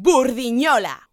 Burdiñola.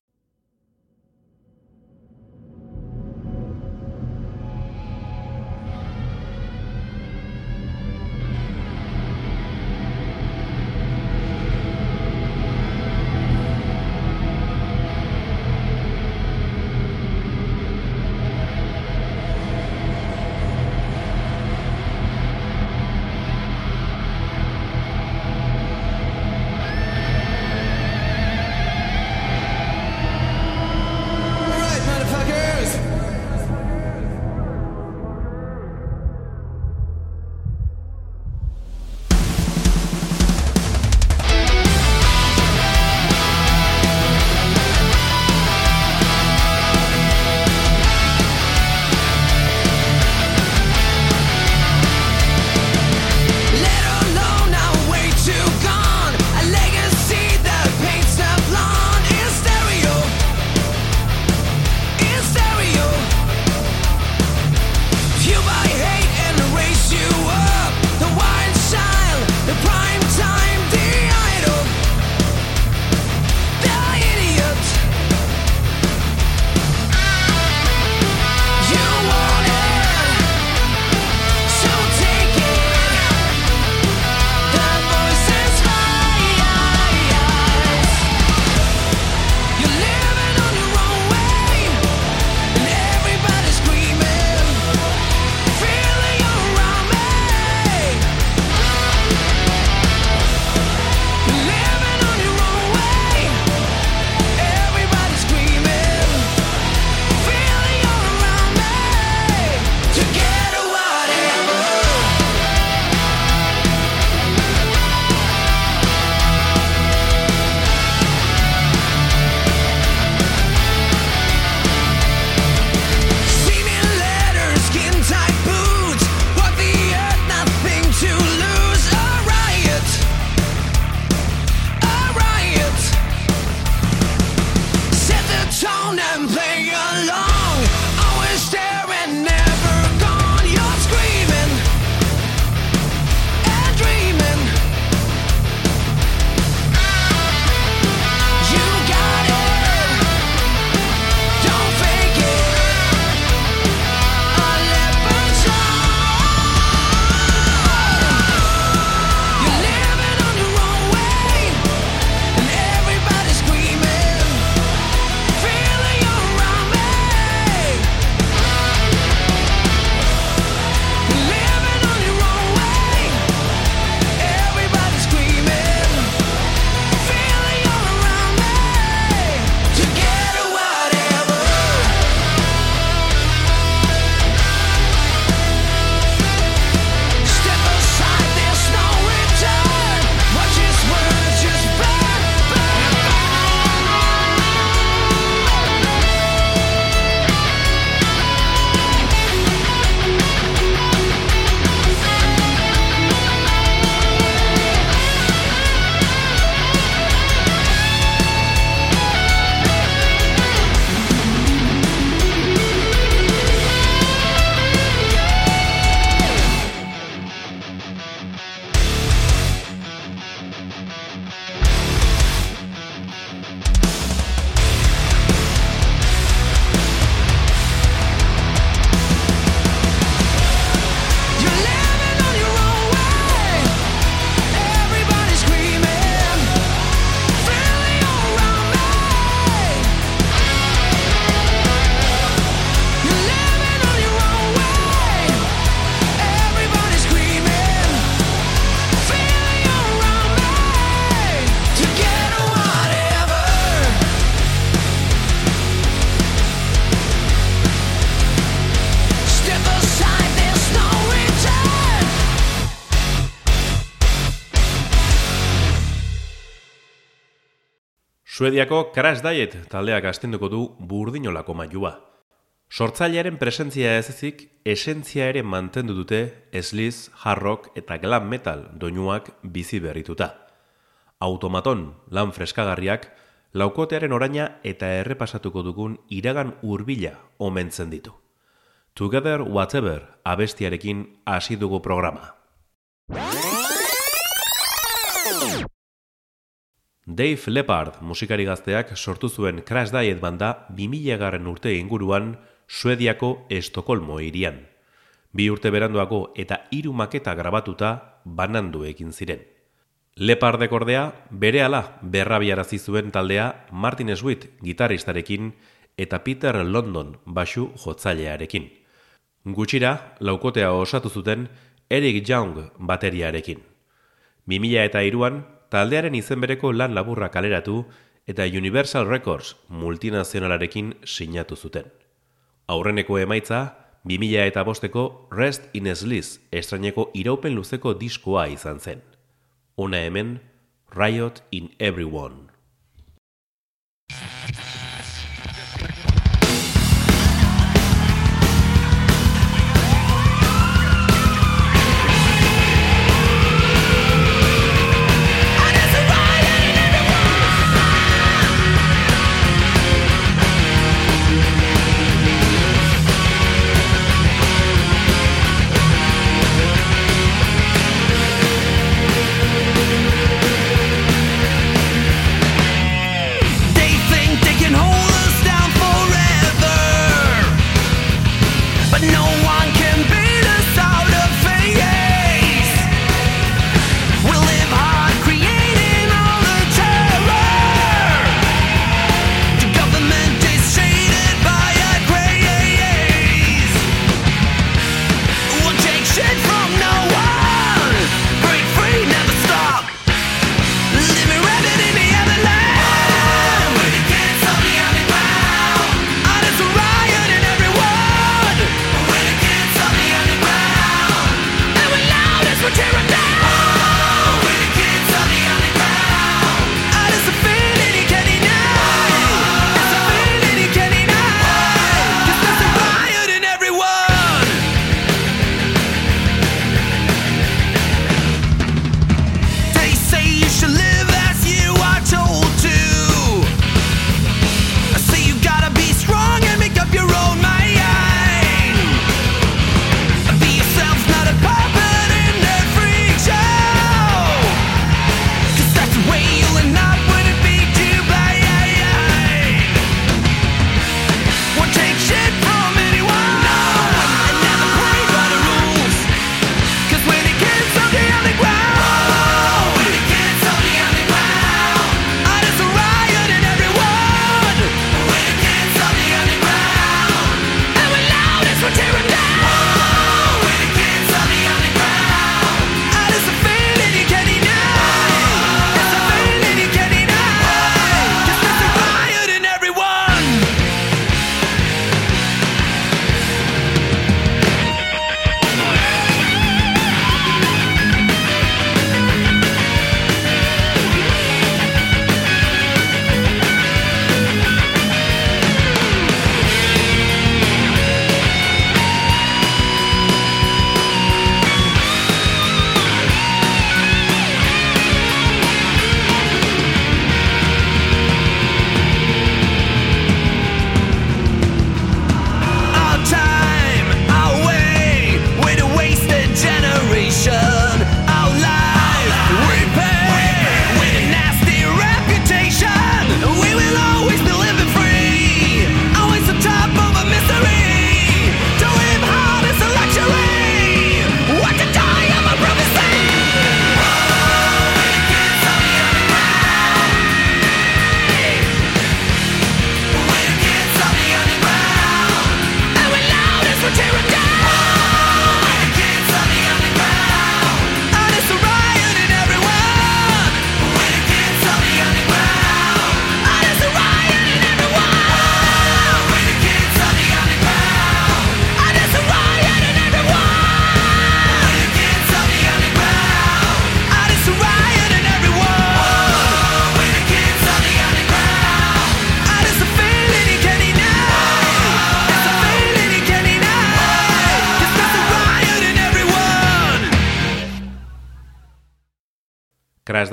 Suediako Crash Diet taldeak astenduko du burdinolako mailua. Sortzailearen presentzia ez ezik, esentzia ere mantendu dute esliz, hard eta glam metal doinuak bizi berrituta. Automaton, lan freskagarriak, laukotearen oraina eta errepasatuko dugun iragan hurbila omentzen ditu. Together Whatever abestiarekin hasi dugu programa. Dave Leppard musikari gazteak sortu zuen Crash Diet banda 2000 garren urte inguruan Suediako Estokolmo irian. Bi urte beranduako eta hiru maketa grabatuta banandu egin ziren. Lepardek ordea, bere ala berrabiarazi zuen taldea Martin Sweet gitaristarekin eta Peter London basu jotzailearekin. Gutxira, laukotea osatu zuten Eric Young bateriarekin. 2000 eta iruan, taldearen izen bereko lan laburra kaleratu eta Universal Records multinazionalarekin sinatu zuten. Aurreneko emaitza, 2000 eta bosteko Rest in Sliss estraineko iraupen luzeko diskoa izan zen. Una hemen, Riot in Everyone.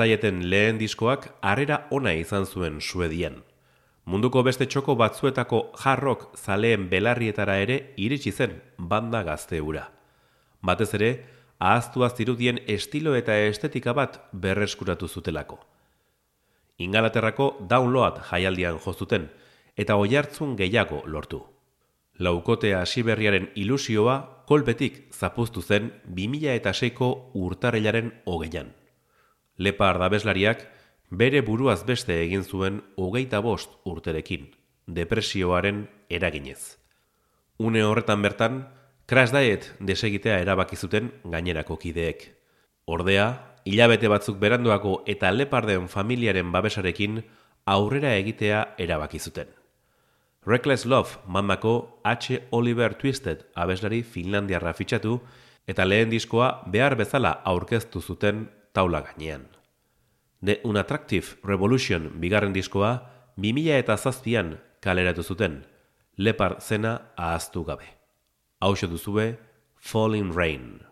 Krasdaieten lehen diskoak harrera ona izan zuen Suedian. Munduko beste txoko batzuetako jarrok zaleen belarrietara ere iritsi zen banda gazteura. Batez ere, ahaztua zirudien estilo eta estetika bat berreskuratu zutelako. Ingalaterrako download jaialdian jozuten, eta oihartzun gehiago lortu. Laukotea hasiberriaren ilusioa kolpetik zapuztu zen 2006ko urtarrilaren hogeian. Lepa ardabeslariak bere buruaz beste egin zuen hogeita bost urterekin, depresioaren eraginez. Une horretan bertan, crash diet desegitea erabaki zuten gainerako kideek. Ordea, hilabete batzuk beranduako eta leparden familiaren babesarekin aurrera egitea erabaki zuten. Reckless Love mandako H. Oliver Twisted abeslari Finlandiarra fitxatu eta lehen diskoa behar bezala aurkeztu zuten taula gainean. The Unattractive Revolution bigarren diskoa 2000 eta zazpian kaleratu zuten, lepar zena ahaztu gabe. Hau duzue, Falling Rain.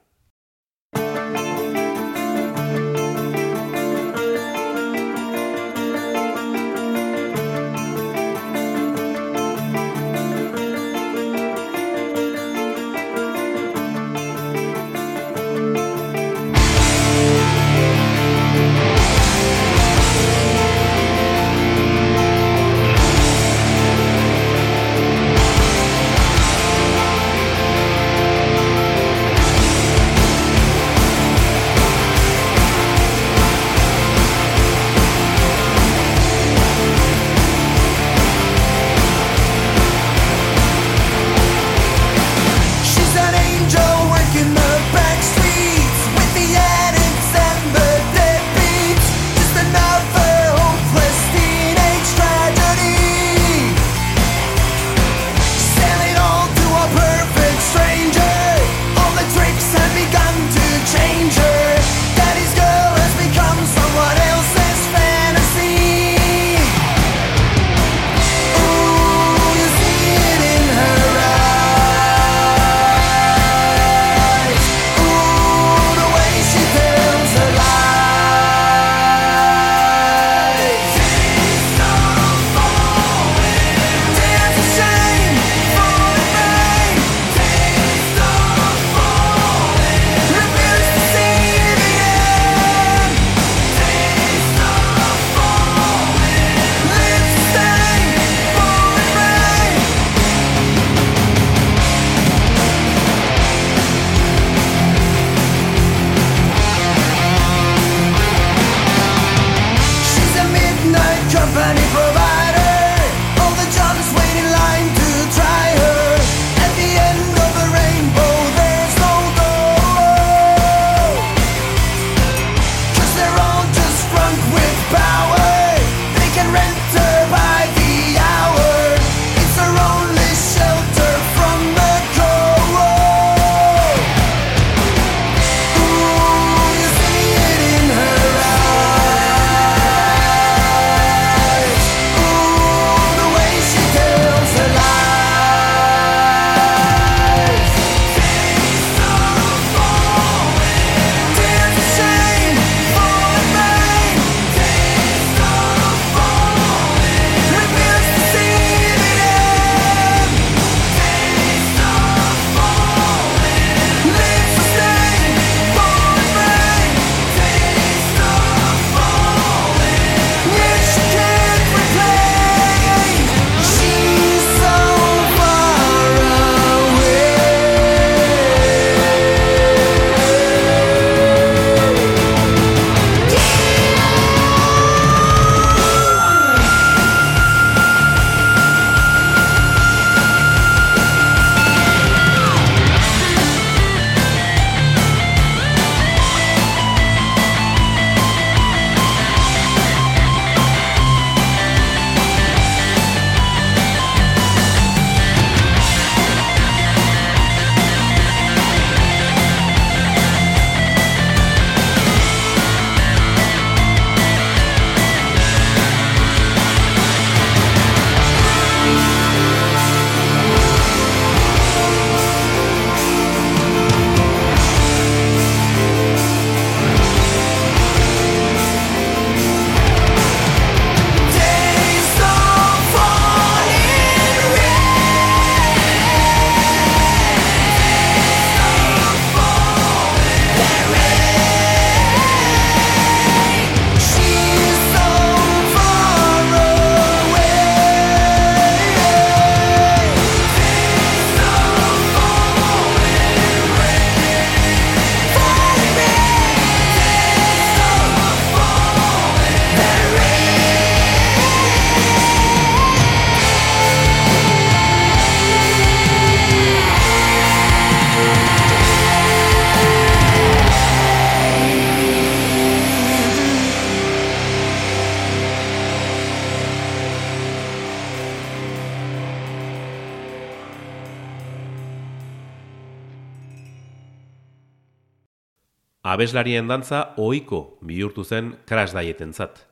Abeslarien dantza ohiko bihurtu zen crash daietentzat.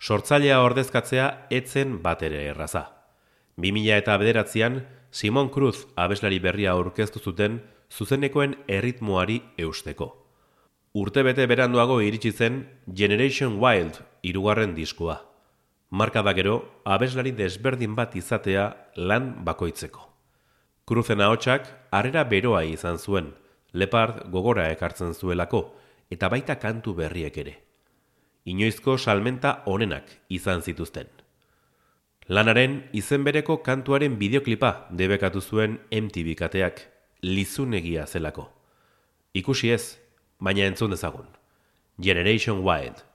Sortzailea ordezkatzea etzen bat ere erraza. 2000 eta bederatzean, Simon Cruz abeslari berria aurkeztu zuten zuzenekoen erritmoari eusteko. Urtebete beranduago iritsi zen Generation Wild irugarren diskua. Marka da gero, abeslari desberdin bat izatea lan bakoitzeko. Cruzen ahotsak harrera beroa izan zuen, lepard gogora ekartzen zuelako, eta baita kantu berriek ere. Inoizko salmenta onenak izan zituzten. Lanaren izen bereko kantuaren bideoklipa debekatu zuen MTV kateak, lizunegia zelako. Ikusi ez, baina entzun dezagun. Generation Wild.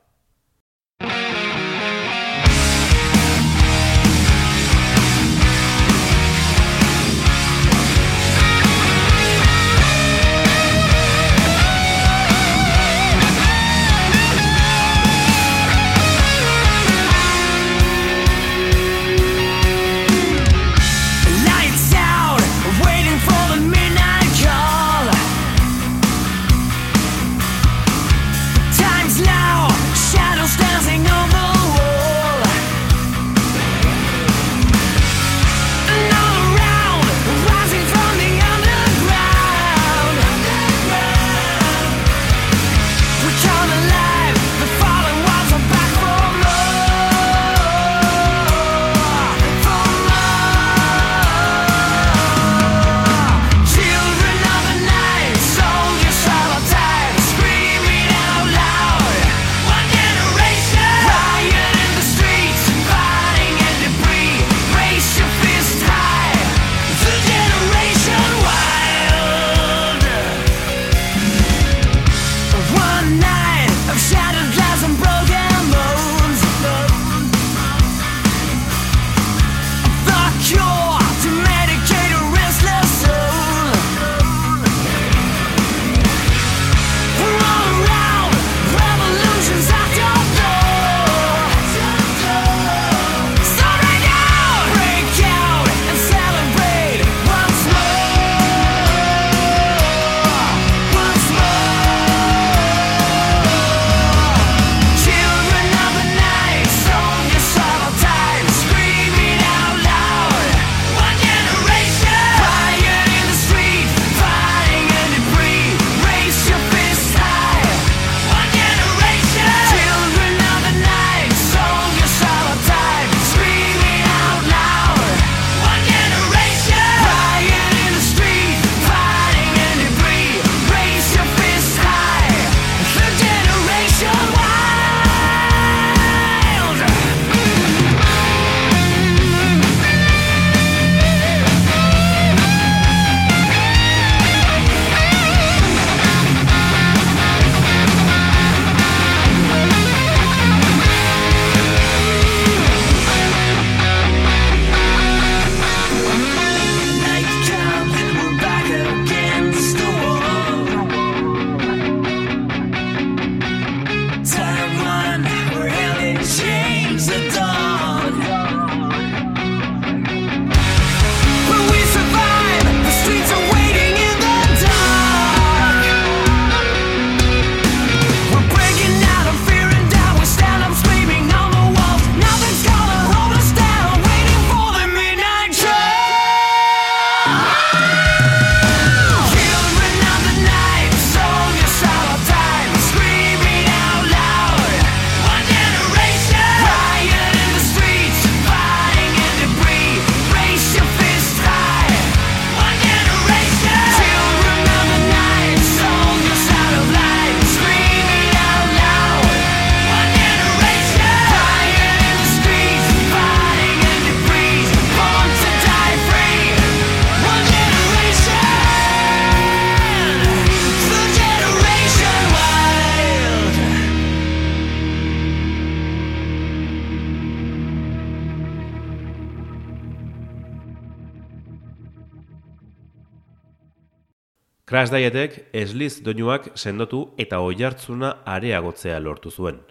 Crash Dietek esliz doinuak sendotu eta oihartzuna areagotzea lortu zuen.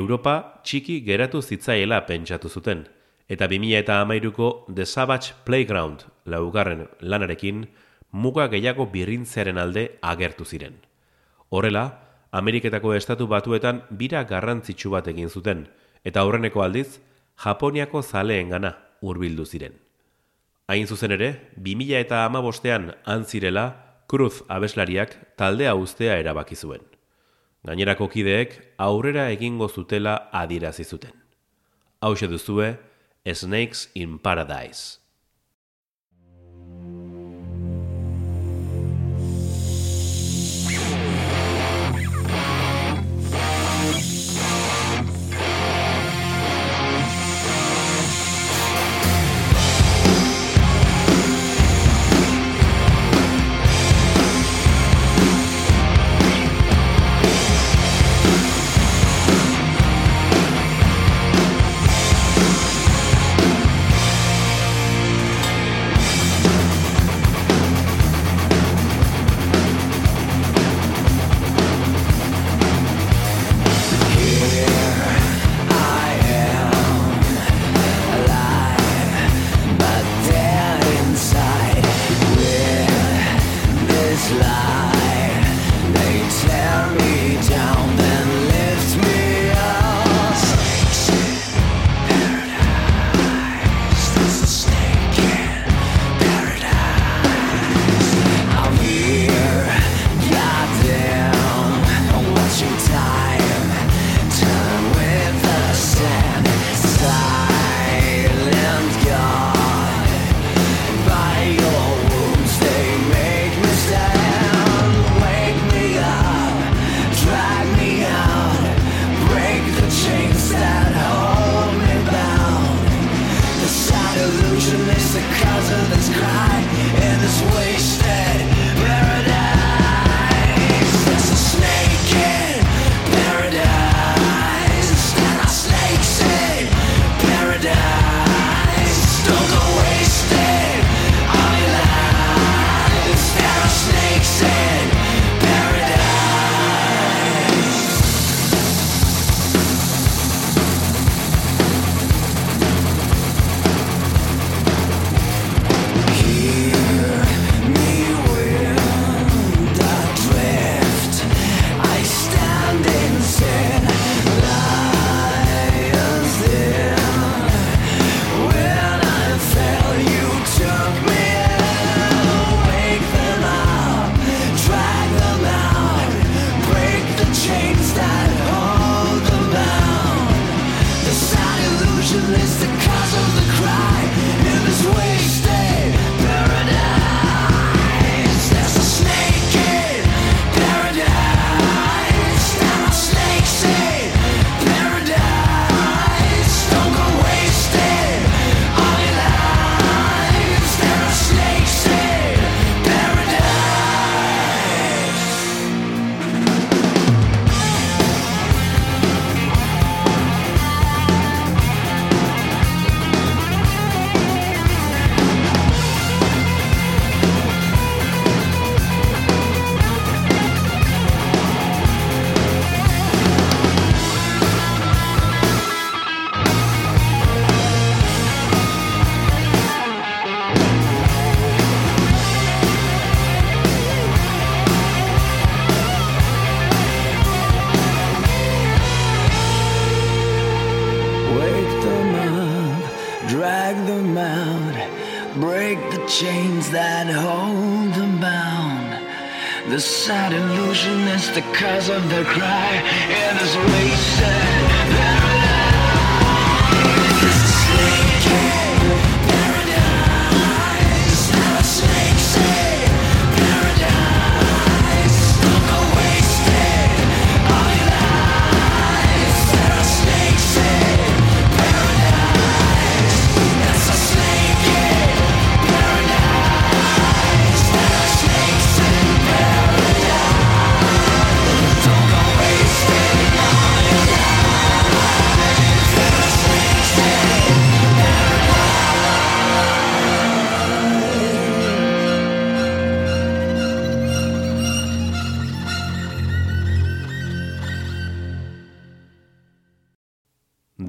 Europa txiki geratu zitzaiela pentsatu zuten, eta 2008ko The Savage Playground laugarren lanarekin muga gehiago birrintzearen alde agertu ziren. Horrela, Ameriketako estatu batuetan bira garrantzitsu bat egin zuten, eta horreneko aldiz, Japoniako zaleengana hurbildu ziren. Hain zuzen ere, 2000 eta amabostean han zirela, Cruz abeslariak taldea uztea erabaki zuen. Gainerako kideek aurrera egingo zutela adierazi zuten. Hau duzue Snakes in Paradise.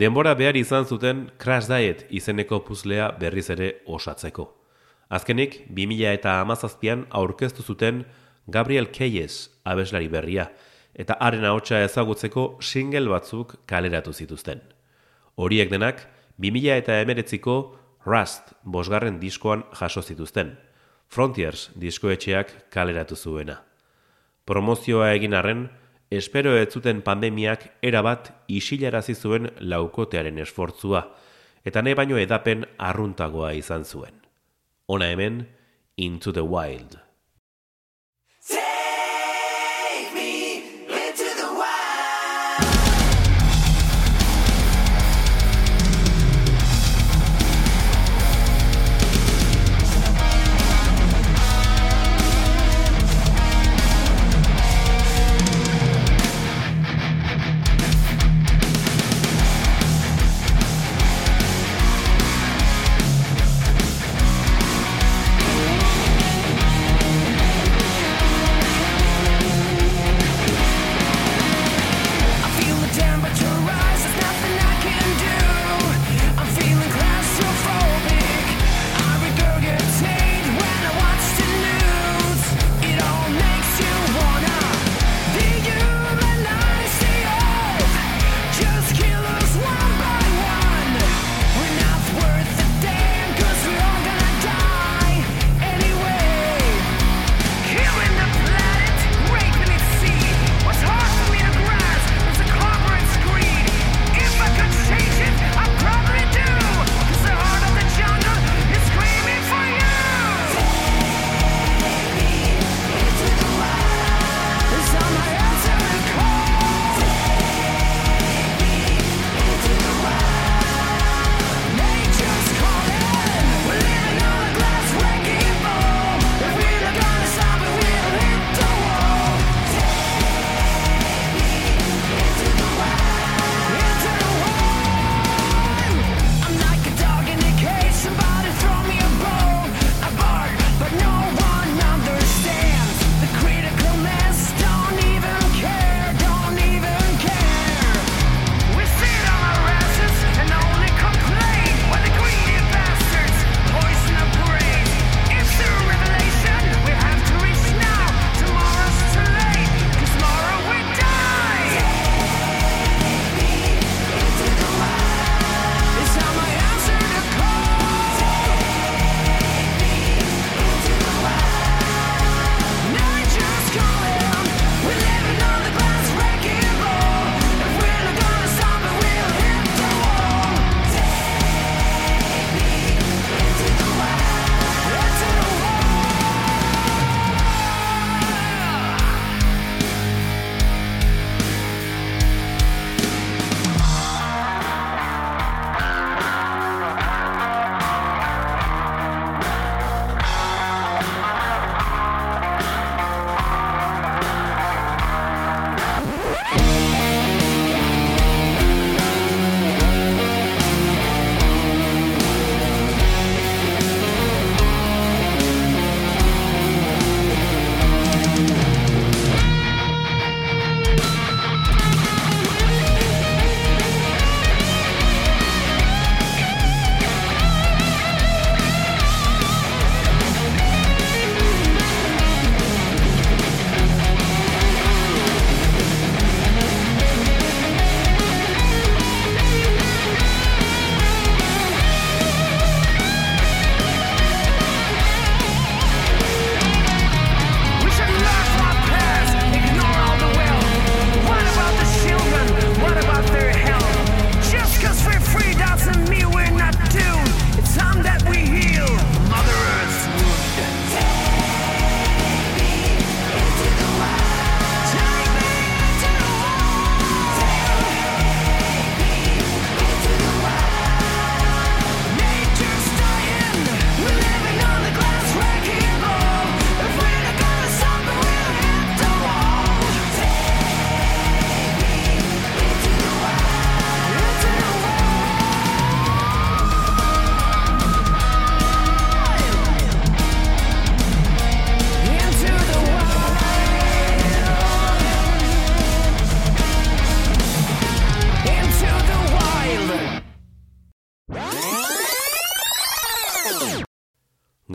denbora behar izan zuten Crash Diet izeneko puzlea berriz ere osatzeko. Azkenik, 2000 eta amazazpian aurkeztu zuten Gabriel Keyes abeslari berria, eta haren ahotsa ezagutzeko single batzuk kaleratu zituzten. Horiek denak, 2000 eta emeretziko Rust bosgarren diskoan jaso zituzten, Frontiers diskoetxeak kaleratu zuena. Promozioa egin arren, espero ez zuten pandemiak erabat isilarazi zuen laukotearen esfortzua, eta nahi baino edapen arruntagoa izan zuen. Ona hemen, Into the Wild.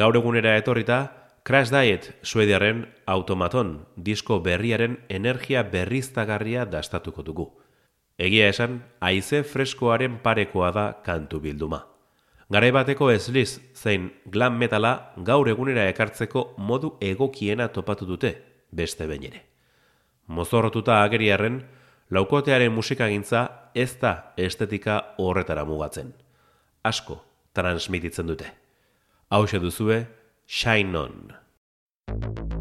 Gaur egunera etorrita, Crash Diet suediaren automaton disko berriaren energia berriztagarria dastatuko dugu. Egia esan, haize freskoaren parekoa da kantu bilduma. Garai bateko esliz zein glam metala gaur egunera ekartzeko modu egokiena topatu dute beste behin ere. Mozorrotuta ageriarren, laukotearen musikagintza ez da estetika horretara mugatzen. Asko transmititzen dute. Hau duzue, Shine On.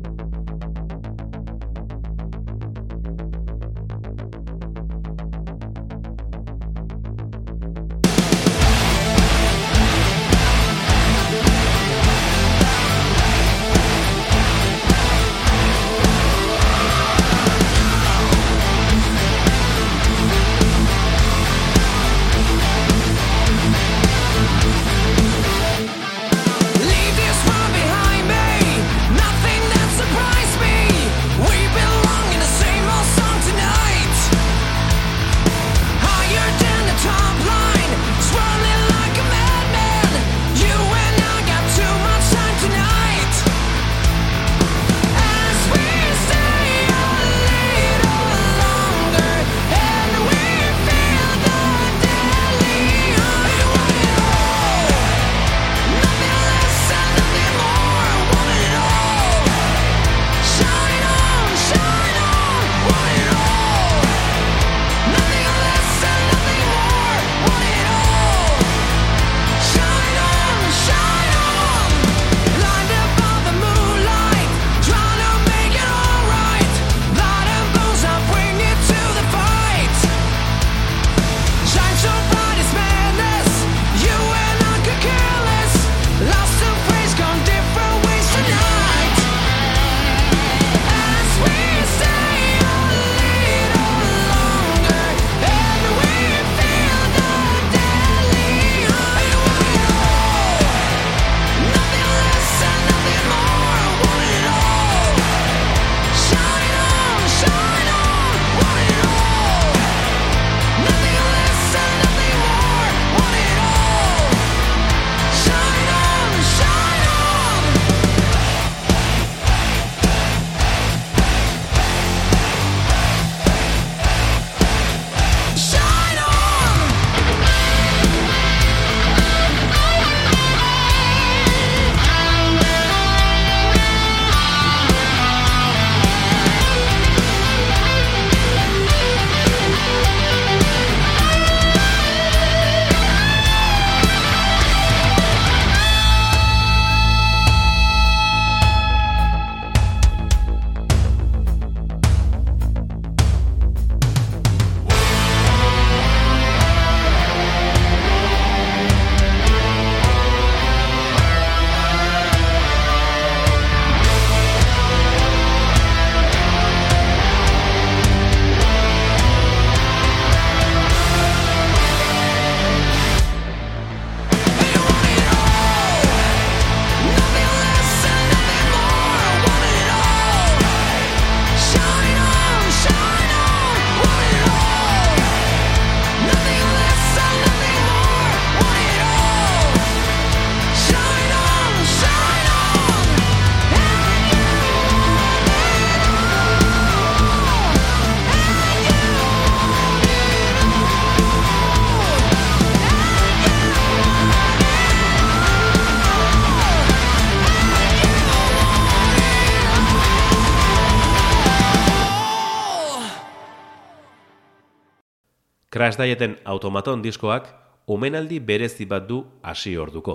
Crash Dieten automaton diskoak omenaldi berezi bat du hasi orduko.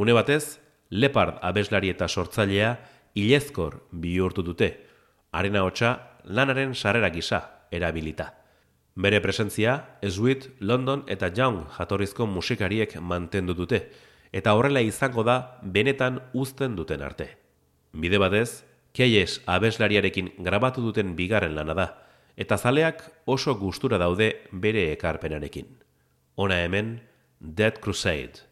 Une batez, Leopard abeslari eta sortzailea ilezkor bihurtu dute, arena hotxa lanaren sarrera gisa erabilita. Bere presentzia, Sweet, London eta Young jatorrizko musikariek mantendu dute, eta horrela izango da benetan uzten duten arte. Bide batez, Keyes abeslariarekin grabatu duten bigarren lana da, eta zaleak oso gustura daude bere ekarpenarekin. Ona hemen, Dead Crusade.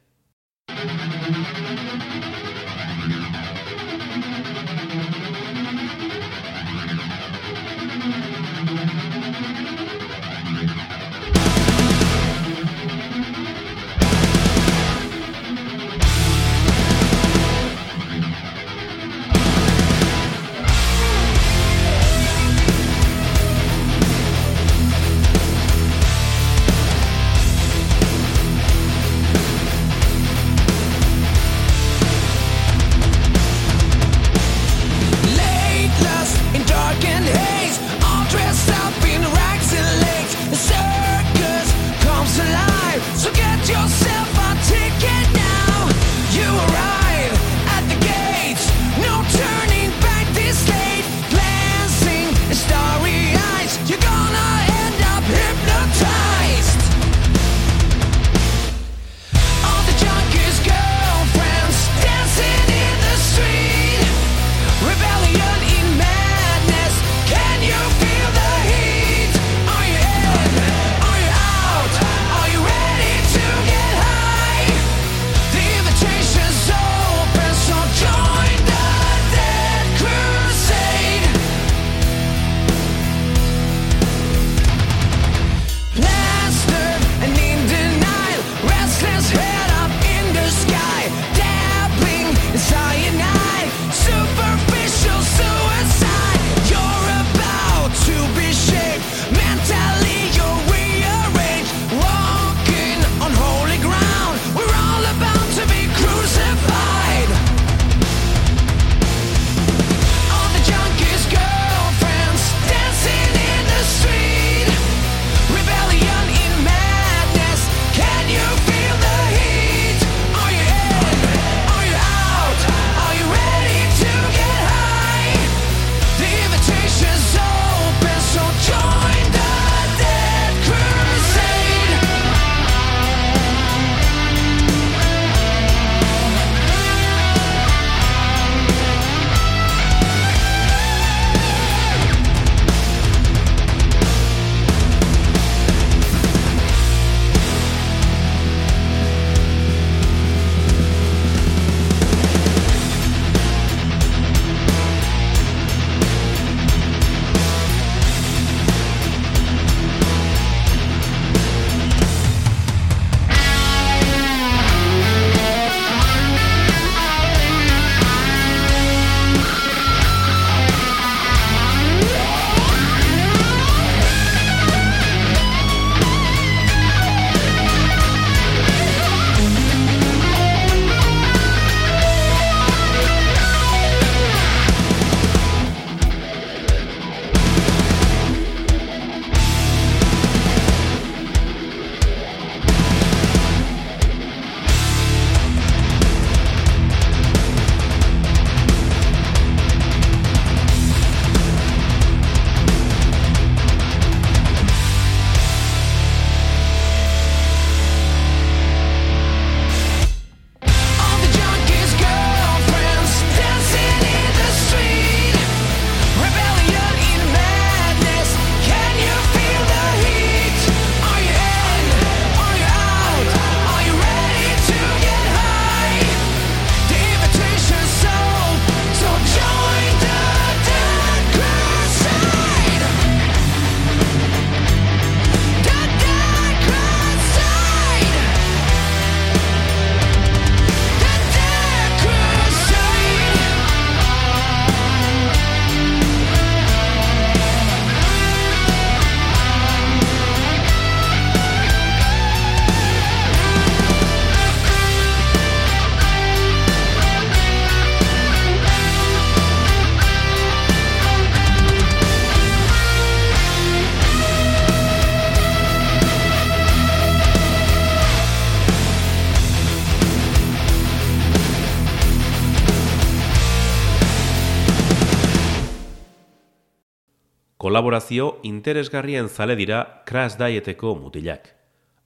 Kolaborazio interesgarrien zale dira Crash Dieteko mutilak.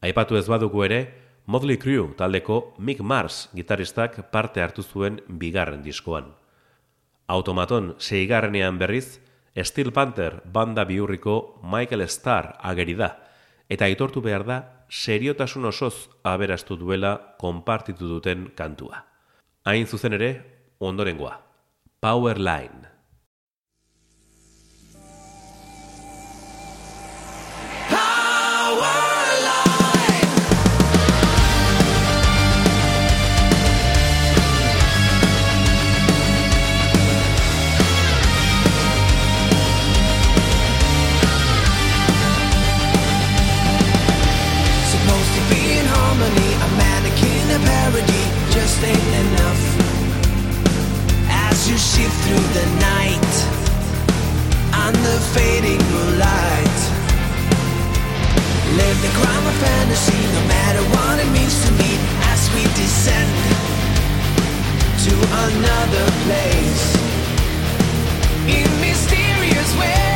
Aipatu ez badugu ere, Motley Crue taldeko Mick Mars gitaristak parte hartu zuen bigarren diskoan. Automaton seigarrenean berriz, Steel Panther banda biurriko Michael Starr ageri da, eta aitortu behar da, seriotasun osoz aberastu duela konpartitu duten kantua. Hain zuzen ere, ondorengoa. Powerline. through the night and the fading moonlight. Live the crime of fantasy, no matter what it means to me, as we descend to another place in mysterious ways.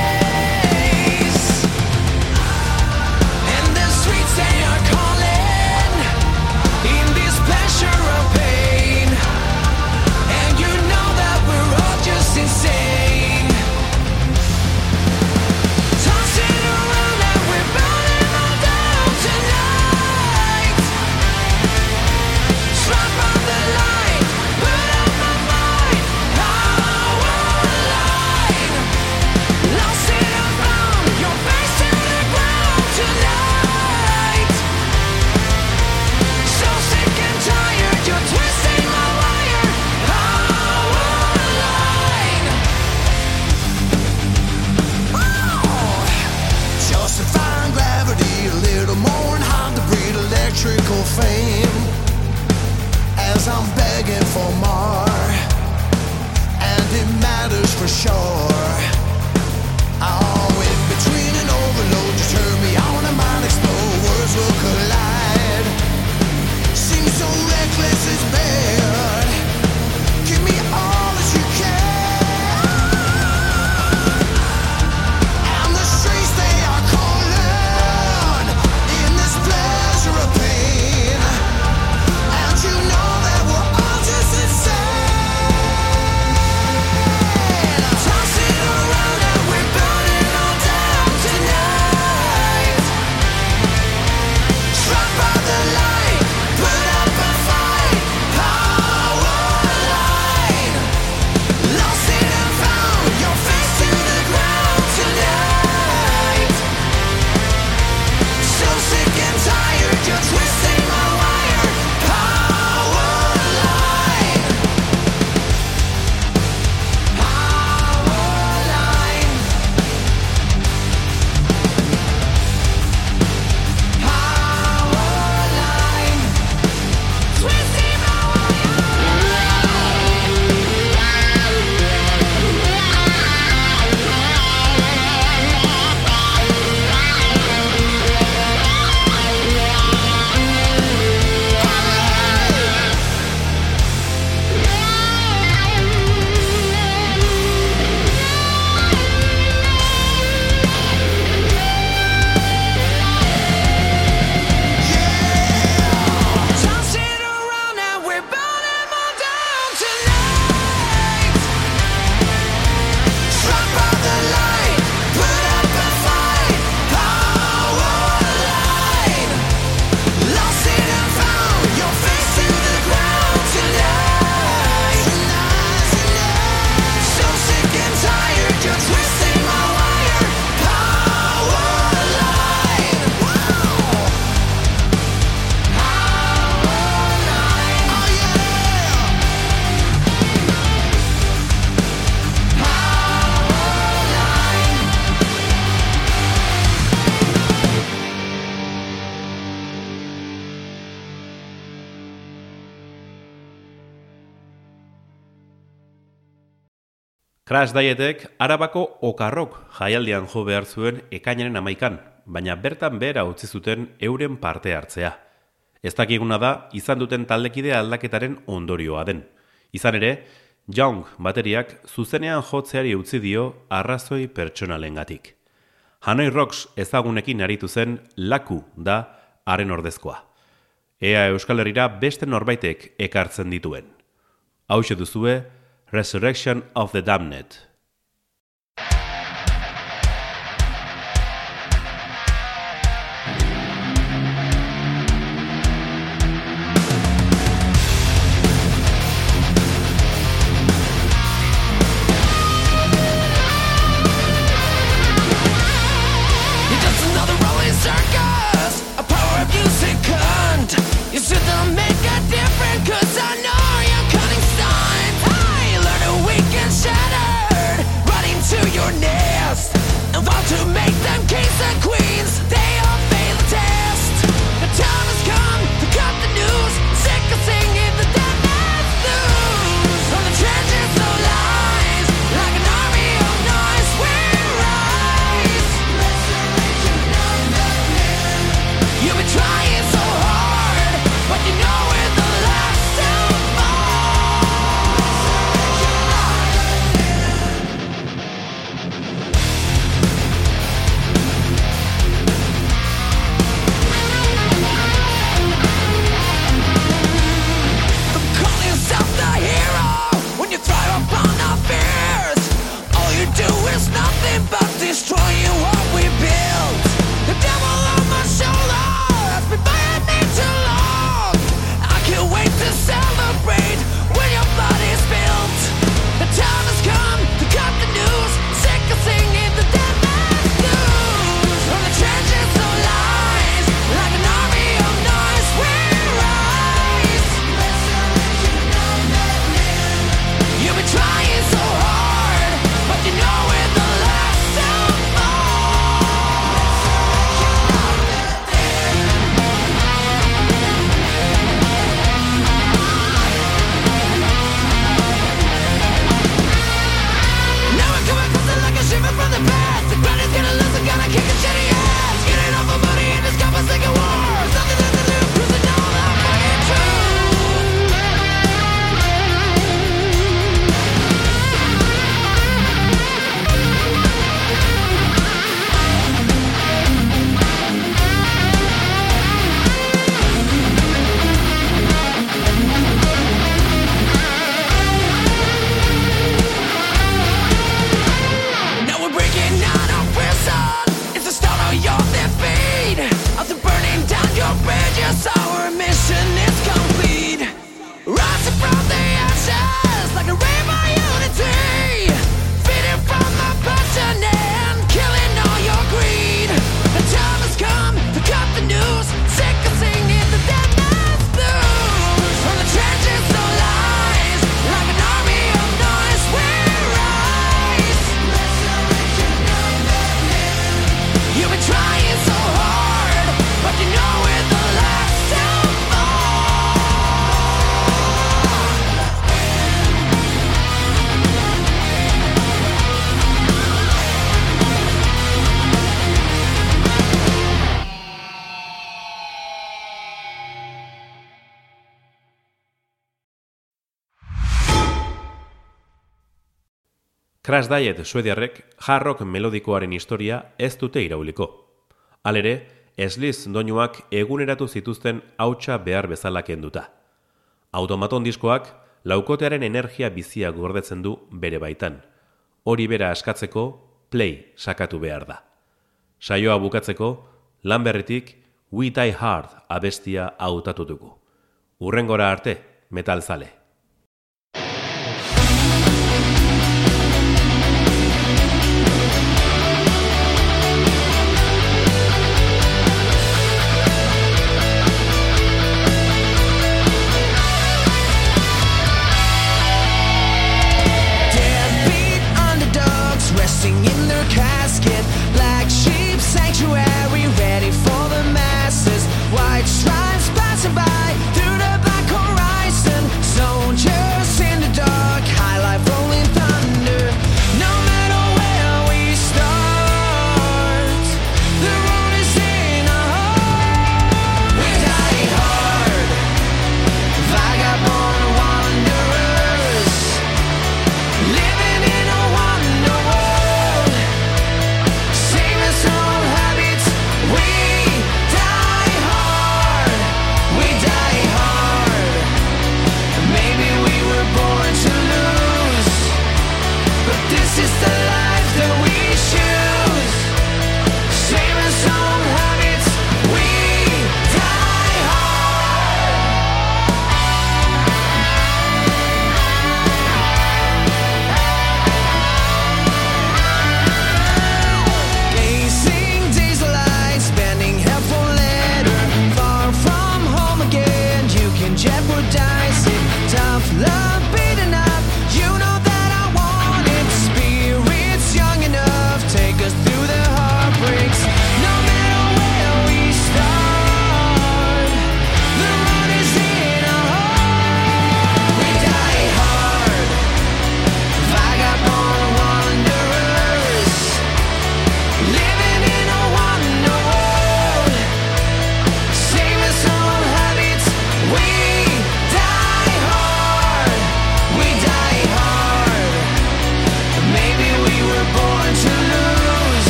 Crash Dietek arabako okarrok jaialdian jo behar zuen ekainaren amaikan, baina bertan behera utzi zuten euren parte hartzea. Ez dakiguna da, izan duten taldekide aldaketaren ondorioa den. Izan ere, Young bateriak zuzenean jotzeari utzi dio arrazoi pertsonalengatik. Hanoi Rocks ezagunekin aritu zen laku da haren ordezkoa. Ea Euskal Herrira beste norbaitek ekartzen dituen. Hau duzue, Resurrection of the Damned. Crash Diet suediarrek jarrok melodikoaren historia ez dute irauliko. Alere, esliz doinuak eguneratu zituzten hautsa behar bezala kenduta. Automaton diskoak laukotearen energia bizia gordetzen du bere baitan. Hori bera askatzeko, play sakatu behar da. Saioa bukatzeko, lan berritik, We Die Hard abestia hautatu dugu. Urrengora arte, metalzale.